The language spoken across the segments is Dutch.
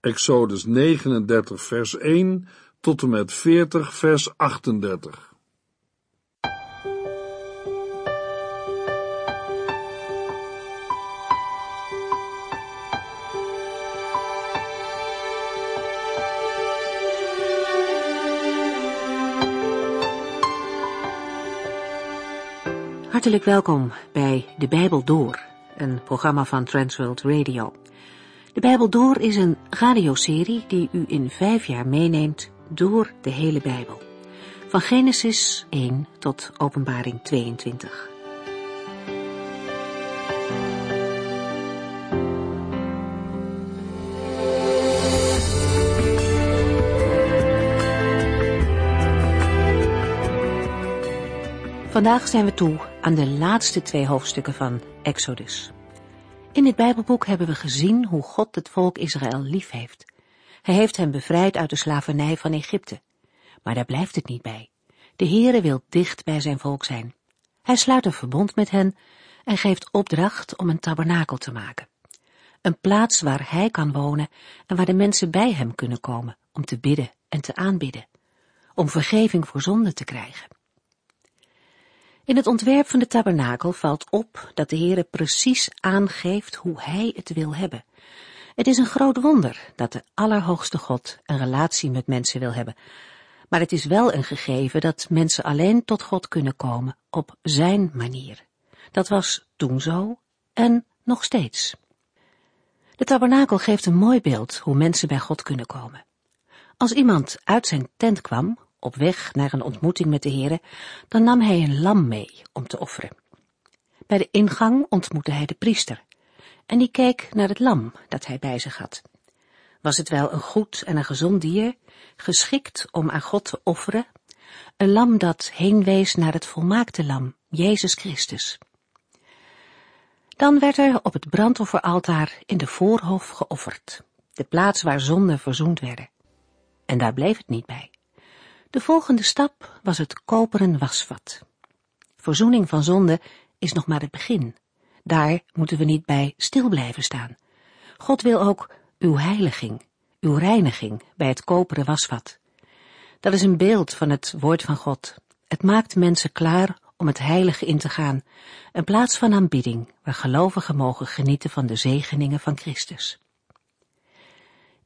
Exodus 39 vers 1 tot en met 40 vers 38. Hartelijk welkom bij De Bijbel Door, een programma van Transworld Radio. De Bijbel Door is een radioserie die u in vijf jaar meeneemt door de hele Bijbel. Van Genesis 1 tot Openbaring 22. Vandaag zijn we toe aan de laatste twee hoofdstukken van Exodus. In dit Bijbelboek hebben we gezien hoe God het volk Israël lief heeft. Hij heeft hen bevrijd uit de slavernij van Egypte. Maar daar blijft het niet bij. De Heere wil dicht bij zijn volk zijn. Hij sluit een verbond met hen en geeft opdracht om een tabernakel te maken. Een plaats waar hij kan wonen en waar de mensen bij hem kunnen komen om te bidden en te aanbidden. Om vergeving voor zonde te krijgen. In het ontwerp van de tabernakel valt op dat de Heere precies aangeeft hoe hij het wil hebben. Het is een groot wonder dat de Allerhoogste God een relatie met mensen wil hebben. Maar het is wel een gegeven dat mensen alleen tot God kunnen komen op zijn manier. Dat was toen zo en nog steeds. De tabernakel geeft een mooi beeld hoe mensen bij God kunnen komen. Als iemand uit zijn tent kwam op weg naar een ontmoeting met de Heere, dan nam hij een lam mee om te offeren. Bij de ingang ontmoette hij de priester, en die keek naar het lam dat hij bij zich had. Was het wel een goed en een gezond dier, geschikt om aan God te offeren, een lam dat heenwees naar het volmaakte lam, Jezus Christus. Dan werd er op het brandofferaltaar in de voorhof geofferd, de plaats waar zonden verzoend werden. En daar bleef het niet bij. De volgende stap was het koperen wasvat. Verzoening van zonde is nog maar het begin. Daar moeten we niet bij stil blijven staan. God wil ook uw heiliging, uw reiniging bij het koperen wasvat. Dat is een beeld van het woord van God. Het maakt mensen klaar om het heilige in te gaan, een plaats van aanbidding waar gelovigen mogen genieten van de zegeningen van Christus.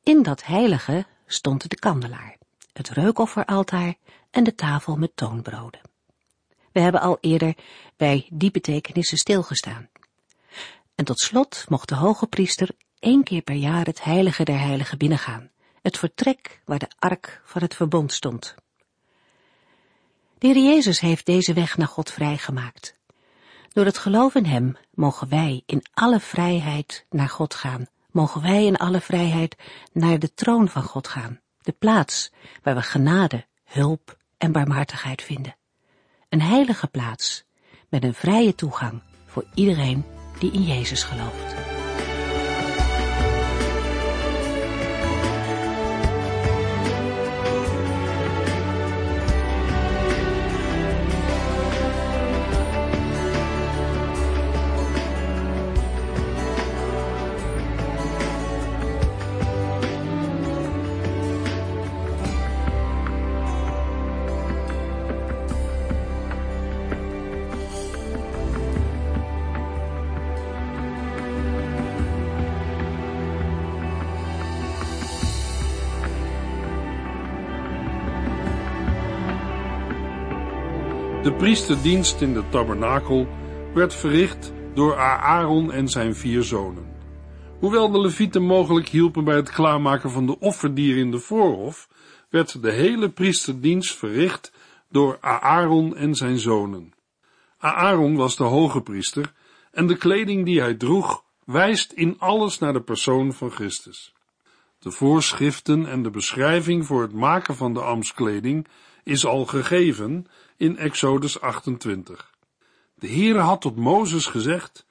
In dat heilige stond de kandelaar het reukofferaltaar en de tafel met toonbroden. We hebben al eerder bij die betekenissen stilgestaan. En tot slot mocht de hoge priester één keer per jaar het heilige der heiligen binnengaan, het vertrek waar de ark van het verbond stond. De Heer Jezus heeft deze weg naar God vrijgemaakt. Door het geloof in Hem mogen wij in alle vrijheid naar God gaan, mogen wij in alle vrijheid naar de troon van God gaan de plaats waar we genade, hulp en barmhartigheid vinden. Een heilige plaats met een vrije toegang voor iedereen die in Jezus gelooft. De priesterdienst in de tabernakel werd verricht door Aaron en zijn vier zonen. Hoewel de levieten mogelijk hielpen bij het klaarmaken van de offerdieren in de voorhof, werd de hele priesterdienst verricht door Aaron en zijn zonen. Aaron was de hoge priester en de kleding die hij droeg wijst in alles naar de persoon van Christus. De voorschriften en de beschrijving voor het maken van de ambtskleding is al gegeven in Exodus 28. De Heere had tot Mozes gezegd,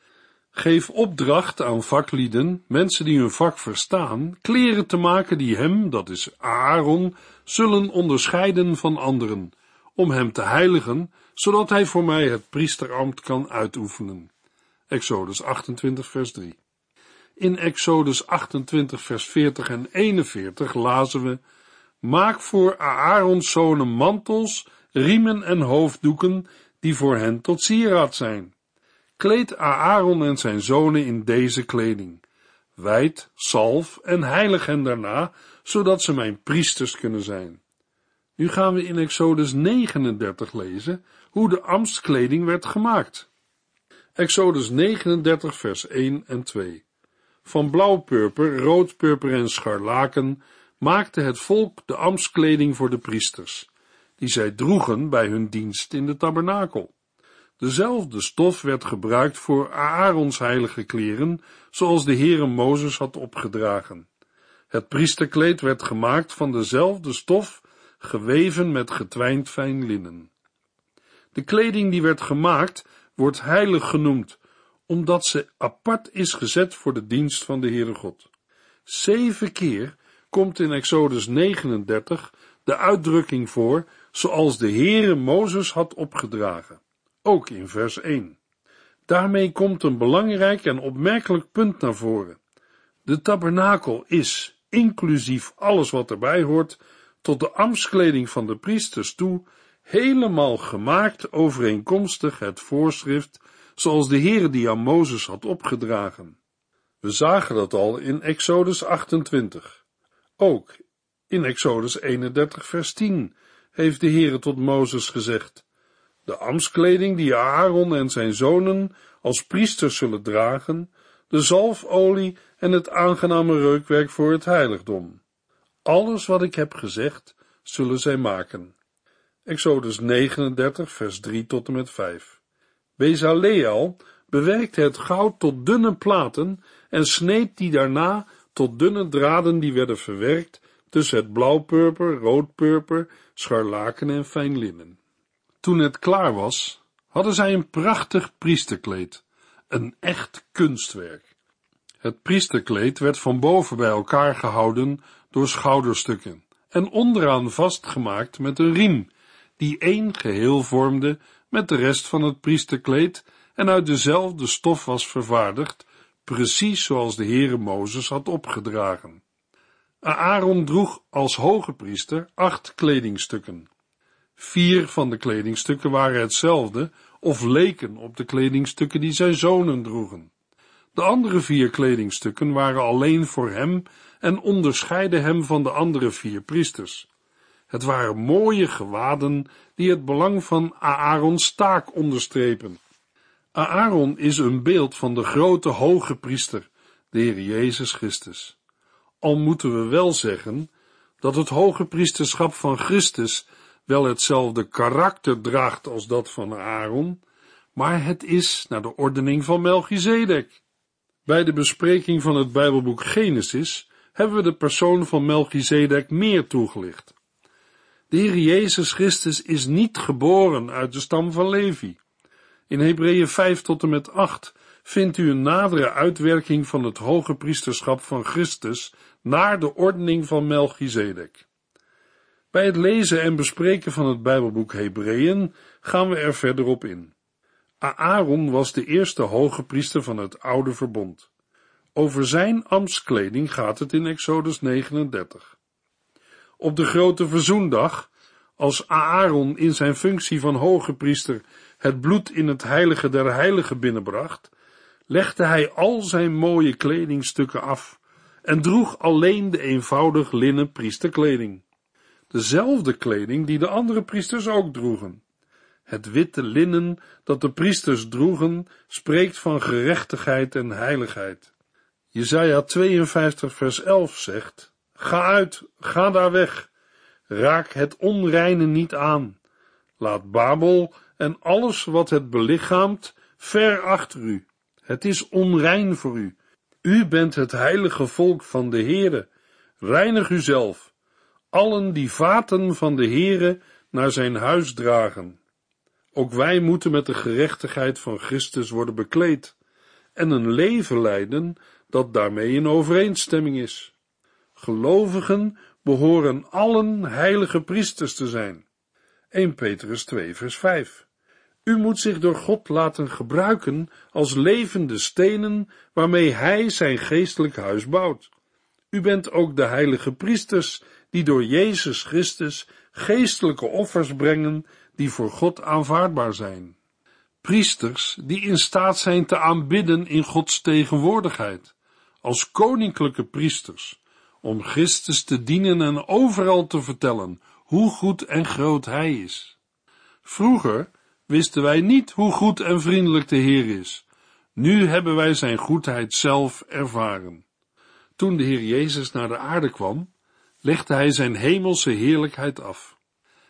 geef opdracht aan vaklieden, mensen die hun vak verstaan, kleren te maken die hem, dat is Aaron, zullen onderscheiden van anderen, om hem te heiligen, zodat hij voor mij het priesterambt kan uitoefenen. Exodus 28 vers 3. In Exodus 28 vers 40 en 41 lazen we, Maak voor Aarons zonen mantels, riemen en hoofddoeken, die voor hen tot sieraad zijn. Kleed Aaron en zijn zonen in deze kleding. Wijd, salf en heilig hen daarna, zodat ze mijn priesters kunnen zijn. Nu gaan we in Exodus 39 lezen hoe de ambtskleding werd gemaakt. Exodus 39 vers 1 en 2 Van blauwpurper, roodpurper en scharlaken maakte het volk de ambtskleding voor de priesters, die zij droegen bij hun dienst in de tabernakel. Dezelfde stof werd gebruikt voor Aarons heilige kleren, zoals de Heere Mozes had opgedragen. Het priesterkleed werd gemaakt van dezelfde stof, geweven met getwijnd fijn linnen. De kleding die werd gemaakt, wordt heilig genoemd, omdat ze apart is gezet voor de dienst van de Heere God. Zeven keer komt in Exodus 39 de uitdrukking voor, zoals de Heere Mozes had opgedragen ook in vers 1. Daarmee komt een belangrijk en opmerkelijk punt naar voren. De tabernakel is, inclusief alles wat erbij hoort, tot de ambtskleding van de priesters toe, helemaal gemaakt overeenkomstig het voorschrift, zoals de Heere die aan Mozes had opgedragen. We zagen dat al in Exodus 28. Ook in Exodus 31 vers 10 heeft de Heere tot Mozes gezegd, de ambtskleding die Aaron en zijn zonen als priesters zullen dragen, de zalfolie en het aangename reukwerk voor het heiligdom. Alles wat ik heb gezegd, zullen zij maken. Exodus 39, vers 3 tot en met 5. Bezaleel bewerkte het goud tot dunne platen en sneed die daarna tot dunne draden die werden verwerkt tussen het blauwpurper, roodpurper, scharlaken en fijn linnen. Toen het klaar was, hadden zij een prachtig priesterkleed, een echt kunstwerk. Het priesterkleed werd van boven bij elkaar gehouden door schouderstukken en onderaan vastgemaakt met een riem, die één geheel vormde met de rest van het priesterkleed en uit dezelfde stof was vervaardigd, precies zoals de Heere Mozes had opgedragen. Aaron droeg als hoge priester acht kledingstukken. Vier van de kledingstukken waren hetzelfde of leken op de kledingstukken die zijn zonen droegen. De andere vier kledingstukken waren alleen voor hem en onderscheiden hem van de andere vier priesters. Het waren mooie gewaden die het belang van Aarons taak onderstrepen. Aaron is een beeld van de grote hoge priester, de Heer Jezus Christus. Al moeten we wel zeggen dat het hoge priesterschap van Christus wel hetzelfde karakter draagt als dat van Aaron, maar het is naar de ordening van Melchizedek. Bij de bespreking van het Bijbelboek Genesis hebben we de persoon van Melchizedek meer toegelicht. De Heer Jezus Christus is niet geboren uit de stam van Levi. In Hebreeën 5 tot en met 8 vindt u een nadere uitwerking van het hoge priesterschap van Christus naar de ordening van Melchizedek. Bij het lezen en bespreken van het Bijbelboek Hebreeën gaan we er verder op in. Aaron was de eerste hoge priester van het oude verbond. Over zijn ambtskleding gaat het in Exodus 39. Op de grote verzoendag, als Aaron in zijn functie van hoge priester het bloed in het heilige der heiligen binnenbracht, legde hij al zijn mooie kledingstukken af en droeg alleen de eenvoudig linnen priesterkleding dezelfde kleding die de andere priesters ook droegen. Het witte linnen dat de priesters droegen spreekt van gerechtigheid en heiligheid. Jesaja 52 vers 11 zegt, Ga uit, ga daar weg, raak het onreine niet aan. Laat Babel en alles wat het belichaamt ver achter u. Het is onrein voor u. U bent het heilige volk van de Heere. Reinig uzelf allen die vaten van de Heere naar zijn huis dragen. Ook wij moeten met de gerechtigheid van Christus worden bekleed en een leven leiden dat daarmee in overeenstemming is. Gelovigen behoren allen heilige priesters te zijn. 1 Petrus 2 vers 5. U moet zich door God laten gebruiken als levende stenen waarmee Hij zijn geestelijk huis bouwt. U bent ook de heilige priesters die door Jezus Christus geestelijke offers brengen die voor God aanvaardbaar zijn. Priesters die in staat zijn te aanbidden in Gods tegenwoordigheid, als koninklijke priesters, om Christus te dienen en overal te vertellen hoe goed en groot Hij is. Vroeger wisten wij niet hoe goed en vriendelijk de Heer is. Nu hebben wij Zijn goedheid zelf ervaren. Toen de Heer Jezus naar de aarde kwam, legde Hij Zijn hemelse heerlijkheid af.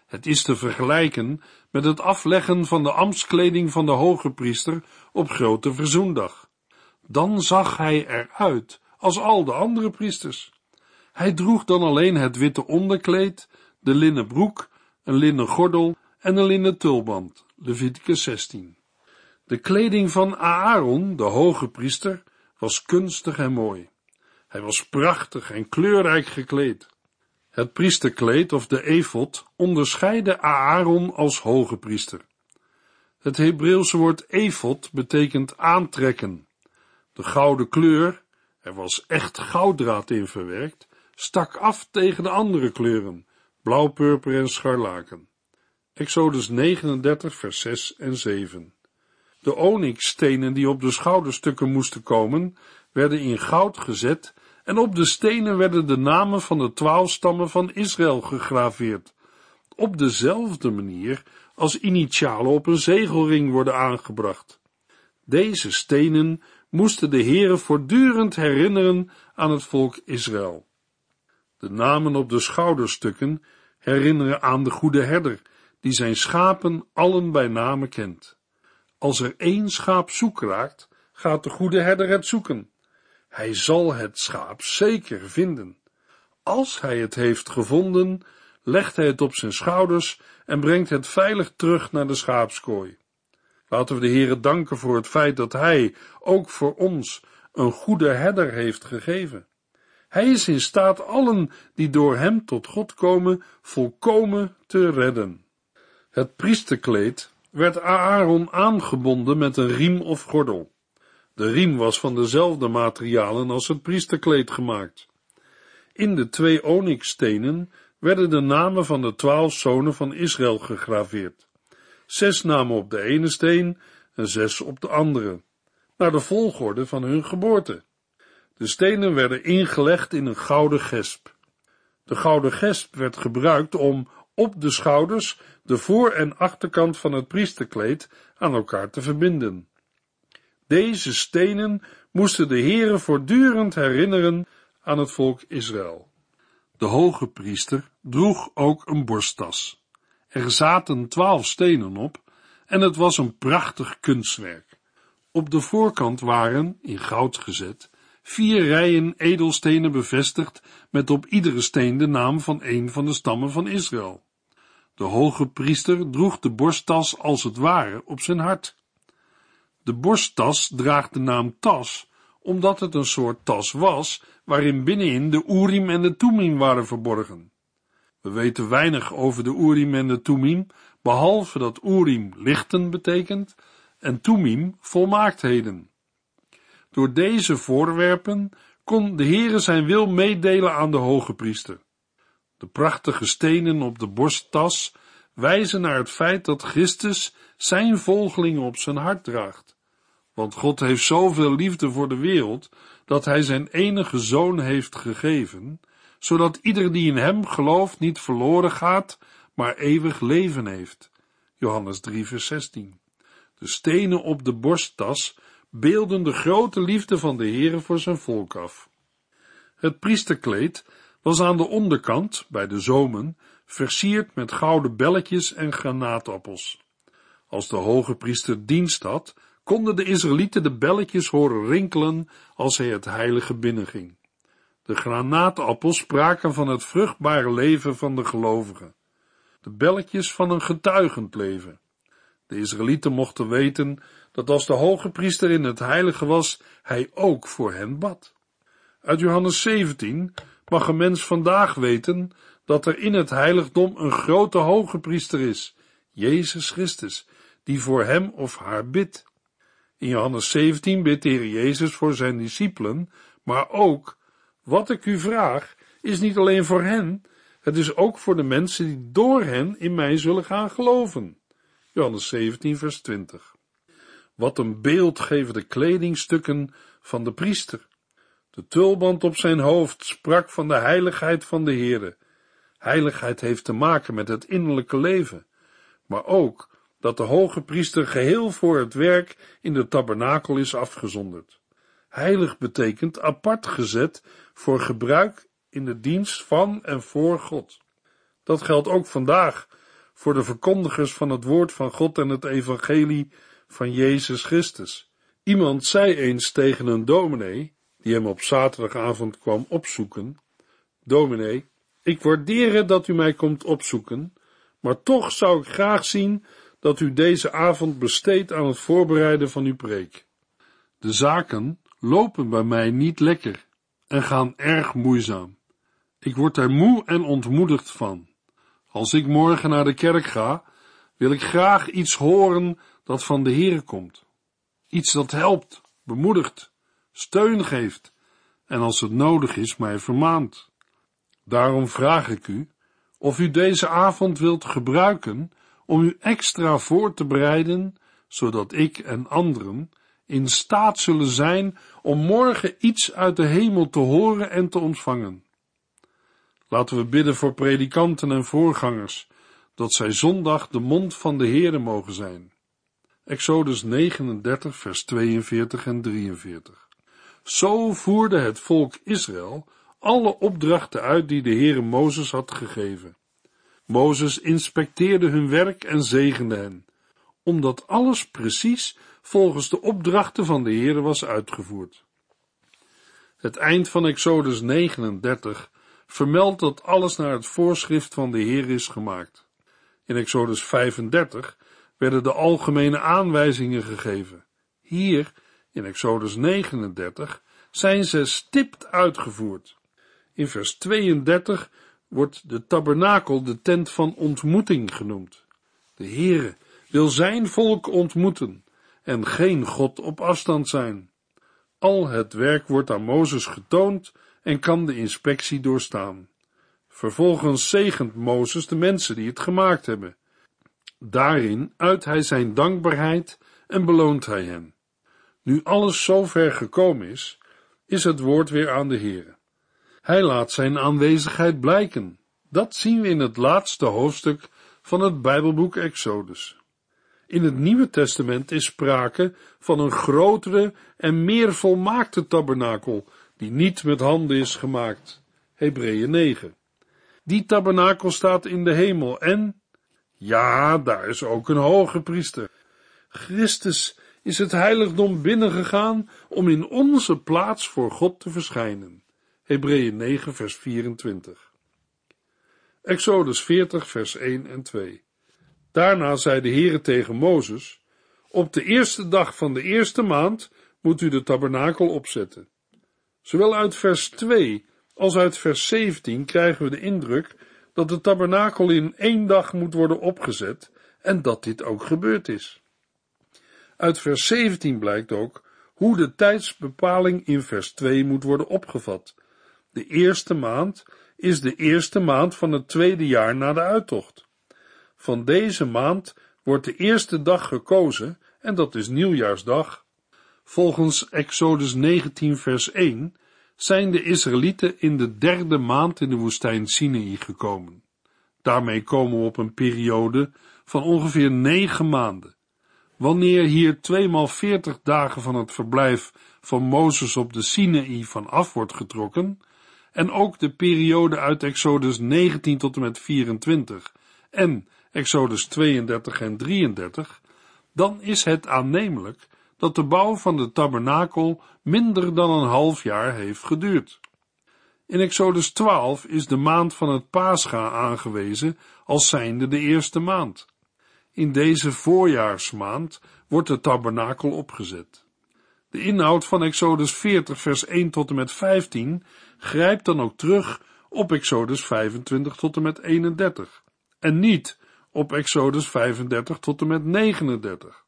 Het is te vergelijken met het afleggen van de ambtskleding van de hoge priester op grote verzoendag. Dan zag hij eruit als al de andere priesters. Hij droeg dan alleen het witte onderkleed, de linnen broek, een linnen gordel en een linnen tulband. Leviticus 16. De kleding van Aaron, de hoge priester, was kunstig en mooi. Hij was prachtig en kleurrijk gekleed. Het priesterkleed of de efot onderscheidde Aaron als hoge priester. Het Hebreeuwse woord efot betekent aantrekken. De gouden kleur, er was echt gouddraad in verwerkt, stak af tegen de andere kleuren, blauw, purper en scharlaken. Exodus 39, vers 6 en 7. De onyxstenen die op de schouderstukken moesten komen, werden in goud gezet en op de stenen werden de namen van de twaalf stammen van Israël gegraveerd, op dezelfde manier als initialen op een zegelring worden aangebracht. Deze stenen moesten de Heere voortdurend herinneren aan het volk Israël. De namen op de schouderstukken herinneren aan de goede herder, die zijn schapen allen bij name kent. Als er één schaap zoek raakt, gaat de goede herder het zoeken. Hij zal het schaap zeker vinden. Als hij het heeft gevonden, legt hij het op zijn schouders en brengt het veilig terug naar de schaapskooi. Laten we de Heere danken voor het feit dat Hij ook voor ons een goede herder heeft gegeven. Hij is in staat allen die door Hem tot God komen volkomen te redden. Het priesterkleed werd Aaron aangebonden met een riem of gordel. De riem was van dezelfde materialen als het priesterkleed gemaakt. In de twee onyxstenen werden de namen van de twaalf zonen van Israël gegraveerd. Zes namen op de ene steen en zes op de andere, naar de volgorde van hun geboorte. De stenen werden ingelegd in een gouden gesp. De gouden gesp werd gebruikt om op de schouders de voor- en achterkant van het priesterkleed aan elkaar te verbinden. Deze stenen moesten de Heere voortdurend herinneren aan het volk Israël. De hoge priester droeg ook een borsttas. Er zaten twaalf stenen op en het was een prachtig kunstwerk. Op de voorkant waren, in goud gezet, vier rijen edelstenen bevestigd met op iedere steen de naam van een van de stammen van Israël. De hoge priester droeg de borsttas als het ware op zijn hart. De borsttas draagt de naam tas, omdat het een soort tas was, waarin binnenin de Urim en de Tumim waren verborgen. We weten weinig over de Urim en de Tumim, behalve dat Urim lichten betekent en Tumim volmaaktheden. Door deze voorwerpen kon de Heere zijn wil meedelen aan de hoge priester. De prachtige stenen op de borsttas wijzen naar het feit dat Christus zijn volgelingen op zijn hart draagt. Want God heeft zoveel liefde voor de wereld, dat hij zijn enige zoon heeft gegeven, zodat ieder die in hem gelooft niet verloren gaat, maar eeuwig leven heeft. Johannes 3 vers 16. De stenen op de borsttas beelden de grote liefde van de Heere voor zijn volk af. Het priesterkleed was aan de onderkant, bij de zomen, versierd met gouden belletjes en granaatappels. Als de hoge priester dienst had, konden de Israëlieten de belletjes horen rinkelen als hij het heilige binnenging. De granaatappels spraken van het vruchtbare leven van de gelovigen, de belletjes van een getuigend leven. De Israëlieten mochten weten dat als de hoge priester in het heilige was, hij ook voor hen bad. Uit Johannes 17 mag een mens vandaag weten dat er in het heiligdom een grote hoge priester is, Jezus Christus, die voor hem of haar bidt. In Johannes 17 bidt de Jezus voor zijn discipelen, maar ook, wat ik u vraag, is niet alleen voor hen, het is ook voor de mensen die door hen in mij zullen gaan geloven. Johannes 17 vers 20. Wat een beeld geven de kledingstukken van de priester. De tulband op zijn hoofd sprak van de heiligheid van de Heere. Heiligheid heeft te maken met het innerlijke leven, maar ook dat de hoge priester geheel voor het werk in de tabernakel is afgezonderd. Heilig betekent apart gezet voor gebruik in de dienst van en voor God. Dat geldt ook vandaag voor de verkondigers van het woord van God en het evangelie van Jezus Christus. Iemand zei eens tegen een dominee, die hem op zaterdagavond kwam opzoeken, dominee, ik waardeer dat u mij komt opzoeken, maar toch zou ik graag zien dat u deze avond besteedt aan het voorbereiden van uw preek. De zaken lopen bij mij niet lekker en gaan erg moeizaam. Ik word er moe en ontmoedigd van. Als ik morgen naar de kerk ga, wil ik graag iets horen dat van de Heere komt. Iets dat helpt, bemoedigt, steun geeft en als het nodig is mij vermaant. Daarom vraag ik u of u deze avond wilt gebruiken om u extra voor te bereiden, zodat ik en anderen in staat zullen zijn om morgen iets uit de hemel te horen en te ontvangen. Laten we bidden voor predikanten en voorgangers, dat zij zondag de mond van de Heere mogen zijn. Exodus 39, vers 42 en 43. Zo voerde het volk Israël alle opdrachten uit die de Heere Mozes had gegeven. Mozes inspecteerde hun werk en zegende hen, omdat alles precies volgens de opdrachten van de Heere was uitgevoerd. Het eind van Exodus 39 vermeldt dat alles naar het voorschrift van de Heer is gemaakt. In Exodus 35 werden de algemene aanwijzingen gegeven. Hier, in Exodus 39, zijn ze stipt uitgevoerd. In vers 32 wordt de tabernakel de tent van ontmoeting genoemd. De Heere wil zijn volk ontmoeten en geen God op afstand zijn. Al het werk wordt aan Mozes getoond en kan de inspectie doorstaan. Vervolgens zegent Mozes de mensen die het gemaakt hebben. Daarin uit hij zijn dankbaarheid en beloont hij hen. Nu alles zover gekomen is, is het woord weer aan de Heere. Hij laat zijn aanwezigheid blijken. Dat zien we in het laatste hoofdstuk van het Bijbelboek Exodus. In het Nieuwe Testament is sprake van een grotere en meer volmaakte tabernakel, die niet met handen is gemaakt. Hebreeën 9. Die tabernakel staat in de hemel en, ja, daar is ook een hoge priester. Christus is het heiligdom binnengegaan om in onze plaats voor God te verschijnen. Hebreeën 9, vers 24. Exodus 40, vers 1 en 2. Daarna zei de Heere tegen Mozes, op de eerste dag van de eerste maand moet u de tabernakel opzetten. Zowel uit vers 2 als uit vers 17 krijgen we de indruk dat de tabernakel in één dag moet worden opgezet en dat dit ook gebeurd is. Uit vers 17 blijkt ook hoe de tijdsbepaling in vers 2 moet worden opgevat. De eerste maand is de eerste maand van het tweede jaar na de uittocht. Van deze maand wordt de eerste dag gekozen en dat is nieuwjaarsdag. Volgens Exodus 19 vers 1 zijn de Israëlieten in de derde maand in de woestijn Sinai gekomen. Daarmee komen we op een periode van ongeveer negen maanden. Wanneer hier tweemaal veertig dagen van het verblijf van Mozes op de Sinaï van af wordt getrokken, en ook de periode uit Exodus 19 tot en met 24 en Exodus 32 en 33, dan is het aannemelijk dat de bouw van de tabernakel minder dan een half jaar heeft geduurd. In Exodus 12 is de maand van het Pascha aangewezen als zijnde de eerste maand. In deze voorjaarsmaand wordt de tabernakel opgezet. De inhoud van Exodus 40 vers 1 tot en met 15 grijpt dan ook terug op Exodus 25 tot en met 31 en niet op Exodus 35 tot en met 39.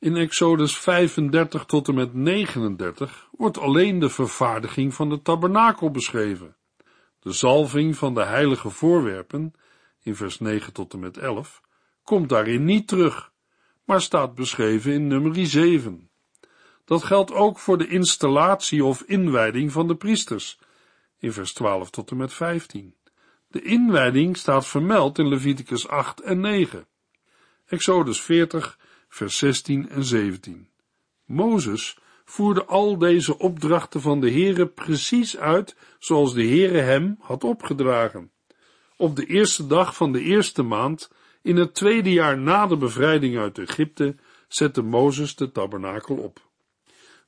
In Exodus 35 tot en met 39 wordt alleen de vervaardiging van de tabernakel beschreven. De zalving van de heilige voorwerpen, in vers 9 tot en met 11, komt daarin niet terug, maar staat beschreven in nummer 7. Dat geldt ook voor de installatie of inwijding van de priesters, in vers 12 tot en met 15. De inwijding staat vermeld in Leviticus 8 en 9. Exodus 40, vers 16 en 17. Mozes voerde al deze opdrachten van de Heere precies uit zoals de Heere hem had opgedragen. Op de eerste dag van de eerste maand, in het tweede jaar na de bevrijding uit Egypte, zette Mozes de tabernakel op.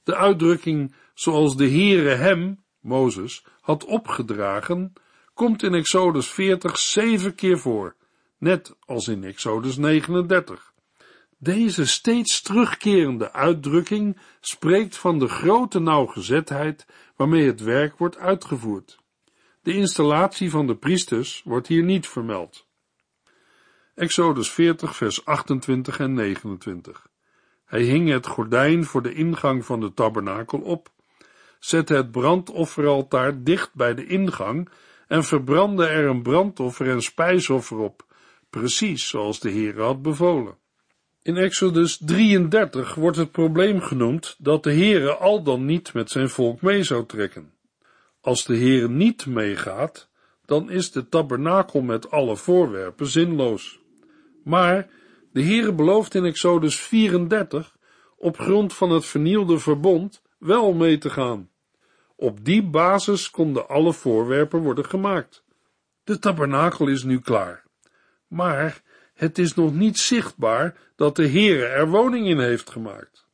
De uitdrukking zoals de Heere hem, Mozes, had opgedragen, komt in Exodus 40 zeven keer voor, net als in Exodus 39. Deze steeds terugkerende uitdrukking spreekt van de grote nauwgezetheid waarmee het werk wordt uitgevoerd. De installatie van de priesters wordt hier niet vermeld. Exodus 40, vers 28 en 29. Hij hing het gordijn voor de ingang van de tabernakel op, zette het brandofferaltaar dicht bij de ingang en verbrandde er een brandoffer en spijsoffer op, precies zoals de Heer had bevolen. In Exodus 33 wordt het probleem genoemd dat de Heere al dan niet met zijn volk mee zou trekken. Als de Heere niet meegaat, dan is de tabernakel met alle voorwerpen zinloos. Maar de Heere belooft in Exodus 34 op grond van het vernielde verbond wel mee te gaan. Op die basis konden alle voorwerpen worden gemaakt. De tabernakel is nu klaar. Maar het is nog niet zichtbaar dat de Heere er woning in heeft gemaakt.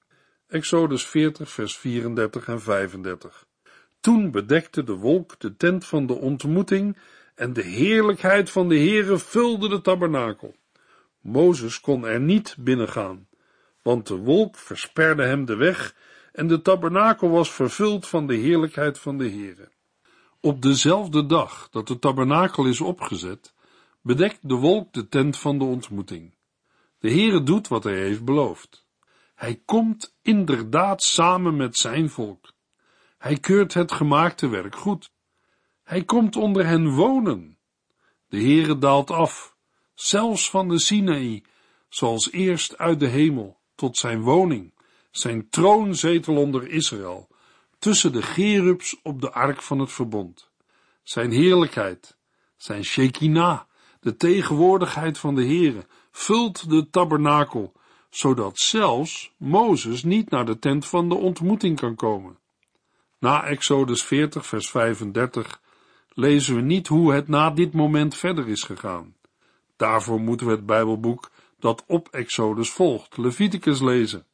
Exodus 40, vers 34 en 35. Toen bedekte de wolk de tent van de ontmoeting en de heerlijkheid van de Heere vulde de tabernakel. Mozes kon er niet binnengaan, want de wolk versperde hem de weg en de tabernakel was vervuld van de heerlijkheid van de Heere. Op dezelfde dag dat de tabernakel is opgezet, bedekt de wolk de tent van de ontmoeting. De Heere doet wat hij heeft beloofd. Hij komt inderdaad samen met zijn volk. Hij keurt het gemaakte werk goed. Hij komt onder hen wonen. De Heere daalt af, zelfs van de Sinaï, zoals eerst uit de hemel, tot zijn woning, zijn troonzetel onder Israël, tussen de gerubs op de ark van het verbond. Zijn heerlijkheid, zijn Shekinah, de tegenwoordigheid van de Heere, vult de tabernakel, zodat zelfs Mozes niet naar de tent van de ontmoeting kan komen. Na Exodus 40, vers 35 lezen we niet hoe het na dit moment verder is gegaan. Daarvoor moeten we het Bijbelboek dat op Exodus volgt, Leviticus lezen.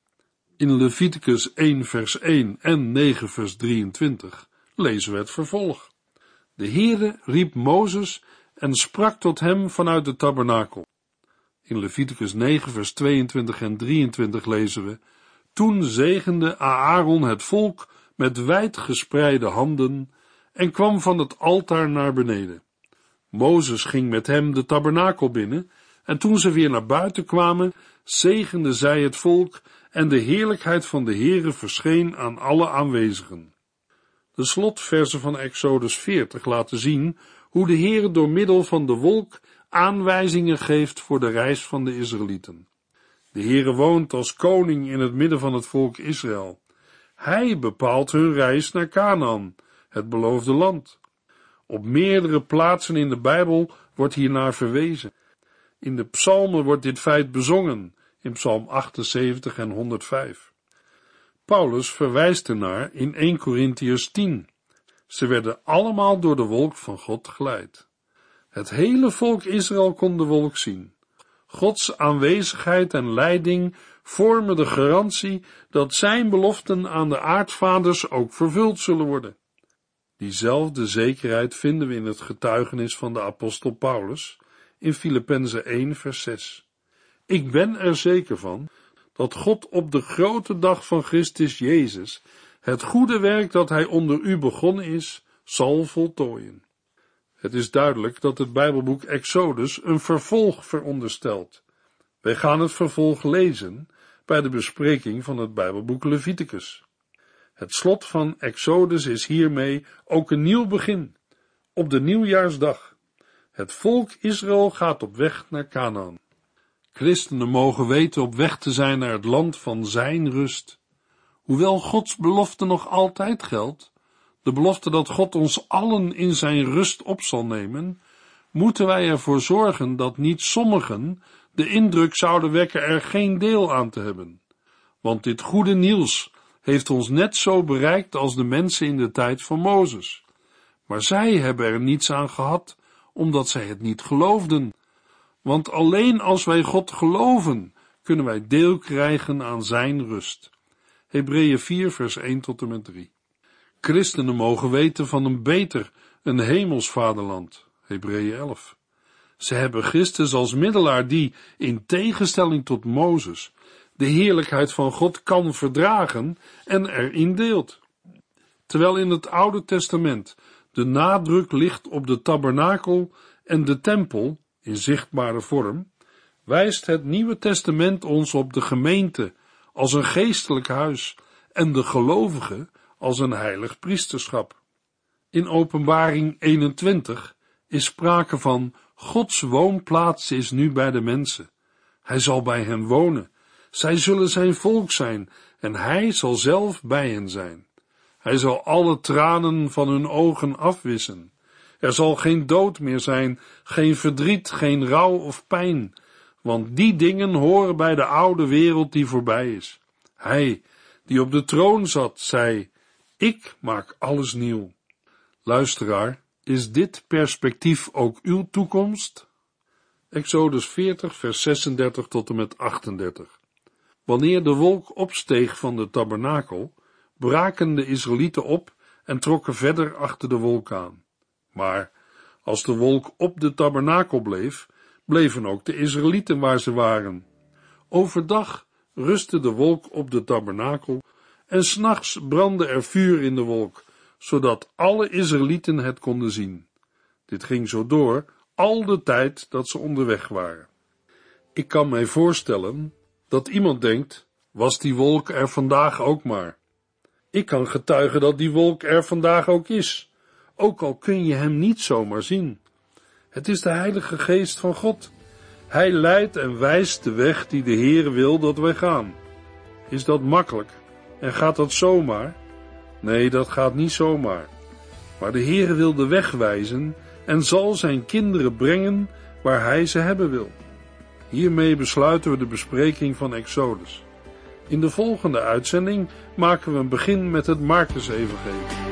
In Leviticus 1 vers 1 en 9 vers 23 lezen we het vervolg. De Heere riep Mozes en sprak tot hem vanuit de tabernakel. In Leviticus 9 vers 22 en 23 lezen we, Toen zegende Aaron het volk met wijd gespreide handen en kwam van het altaar naar beneden. Mozes ging met hem de tabernakel binnen en toen ze weer naar buiten kwamen, zegende zij het volk en de heerlijkheid van de Heere verscheen aan alle aanwezigen. De slotversen van Exodus 40 laten zien hoe de Heere door middel van de wolk aanwijzingen geeft voor de reis van de Israëlieten. De Heere woont als koning in het midden van het volk Israël. Hij bepaalt hun reis naar Canaan, het beloofde land. Op meerdere plaatsen in de Bijbel wordt hiernaar verwezen. In de psalmen wordt dit feit bezongen, in Psalm 78 en 105. Paulus verwijst ernaar in 1 Corinthians 10. Ze werden allemaal door de wolk van God geleid. Het hele volk Israël kon de wolk zien. Gods aanwezigheid en leiding vormen de garantie dat zijn beloften aan de aardvaders ook vervuld zullen worden. Diezelfde zekerheid vinden we in het getuigenis van de apostel Paulus in Filippenzen 1 vers 6. Ik ben er zeker van dat God op de grote dag van Christus Jezus het goede werk dat hij onder u begonnen is, zal voltooien. Het is duidelijk dat het Bijbelboek Exodus een vervolg veronderstelt. Wij gaan het vervolg lezen bij de bespreking van het Bijbelboek Leviticus. Het slot van Exodus is hiermee ook een nieuw begin, op de nieuwjaarsdag. Het volk Israël gaat op weg naar Canaan. Christenen mogen weten op weg te zijn naar het land van zijn rust. Hoewel Gods belofte nog altijd geldt, de belofte dat God ons allen in zijn rust op zal nemen, moeten wij ervoor zorgen dat niet sommigen de indruk zouden wekken er geen deel aan te hebben. Want dit goede nieuws heeft ons net zo bereikt als de mensen in de tijd van Mozes. Maar zij hebben er niets aan gehad, omdat zij het niet geloofden. Want alleen als wij God geloven, kunnen wij deel krijgen aan zijn rust. Hebreeën 4 vers 1 tot en met 3. Christenen mogen weten van een beter, een hemels vaderland. Hebreeën 11. Ze hebben Christus als middelaar die, in tegenstelling tot Mozes, de heerlijkheid van God kan verdragen en erin deelt. Terwijl in het Oude Testament de nadruk ligt op de tabernakel en de tempel in zichtbare vorm, wijst het Nieuwe Testament ons op de gemeente als een geestelijk huis en de gelovigen als een heilig priesterschap. In Openbaring 21 is sprake van Gods woonplaats is nu bij de mensen. Hij zal bij hen wonen. Zij zullen zijn volk zijn en hij zal zelf bij hen zijn. Hij zal alle tranen van hun ogen afwissen. Er zal geen dood meer zijn, geen verdriet, geen rouw of pijn, want die dingen horen bij de oude wereld die voorbij is. Hij, die op de troon zat, zei, ik maak alles nieuw. Luisteraar, is dit perspectief ook uw toekomst? Exodus 40, vers 36 tot en met 38. Wanneer de wolk opsteeg van de tabernakel, braken de Israëlieten op en trokken verder achter de wolk aan. Maar als de wolk op de tabernakel bleef, bleven ook de Israëlieten waar ze waren. Overdag rustte de wolk op de tabernakel en s'nachts brandde er vuur in de wolk, zodat alle Israëlieten het konden zien. Dit ging zo door al de tijd dat ze onderweg waren. Ik kan mij voorstellen dat iemand denkt, was die wolk er vandaag ook maar. Ik kan getuigen dat die wolk er vandaag ook is, ook al kun je hem niet zomaar zien. Het is de Heilige Geest van God. Hij leidt en wijst de weg die de Heere wil dat wij gaan. Is dat makkelijk? En gaat dat zomaar? Nee, dat gaat niet zomaar. Maar de Heere wil de weg wijzen en zal zijn kinderen brengen waar hij ze hebben wil. Hiermee besluiten we de bespreking van Exodus. In de volgende uitzending maken we een begin met het Marcus-evangelie.